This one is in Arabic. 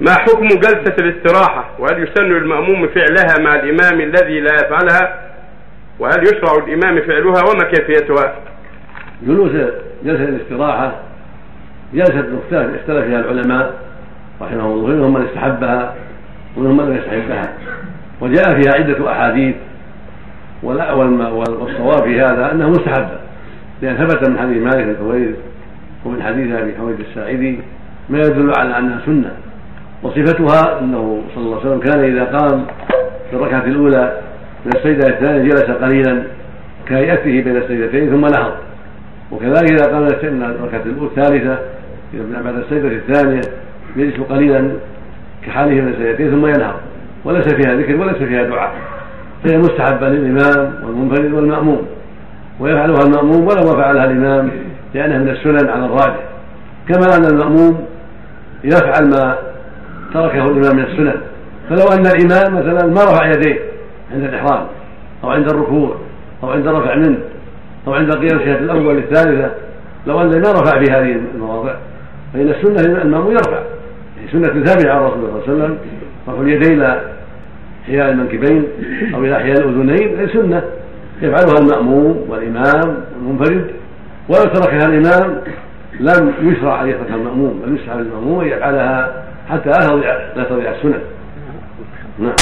ما حكم جلسة الاستراحة؟ وهل يسن للمأموم فعلها مع الإمام الذي لا يفعلها؟ وهل يشرع الإمام فعلها؟ وما كيفيتها؟ جلوس جلسة الاستراحة جلسة مختلف اختلف فيها العلماء رحمهم الله منهم من استحبها ومنهم من لم يستحبها. وجاء فيها عدة أحاديث والصواب في هذا أنها مستحبة لأن ثبت من حديث مالك بن ومن حديث أبي حميد الساعدي ما يدل على أنها سنة. وصفتها أنه صلى الله عليه وسلم كان إذا قام في الركعة الأولى من السجدة الثانية جلس قليلا كهيئته بين السجدتين ثم نهض. وكذلك إذا قام من الركعة الثالثة بعد السجدة الثانية يجلس قليلا كحاله من السجدتين ثم ينهض. وليس فيها ذكر وليس فيها دعاء. فهي مستحبة للإمام والمنفرد والمأموم. ويفعلها المأموم ولو فعلها الإمام لأنها من السنن على الراجح. كما أن المأموم يفعل ما تركه الإمام من السنن. فلو أن الإمام مثلا ما رفع يديه عند الإحرام أو عند الركوع أو عند الرفع منه أو عند قيام الشهادة الأول الثالثة لو أن ما رفع في هذه المواضع فإن السنة المأموم يرفع. سنة ثابتة عن رسول الله صلى الله عليه وسلم رفع اليدين إلى حيال المنكبين أو إلى حيال الأذنين هي سنة. يفعلها المأموم والإمام والمنفرد. ولو تركها الإمام لم يشرع أن يترك المأموم بل يسعى للمأموم أن يفعلها حتى لا تضيع السنن نعم.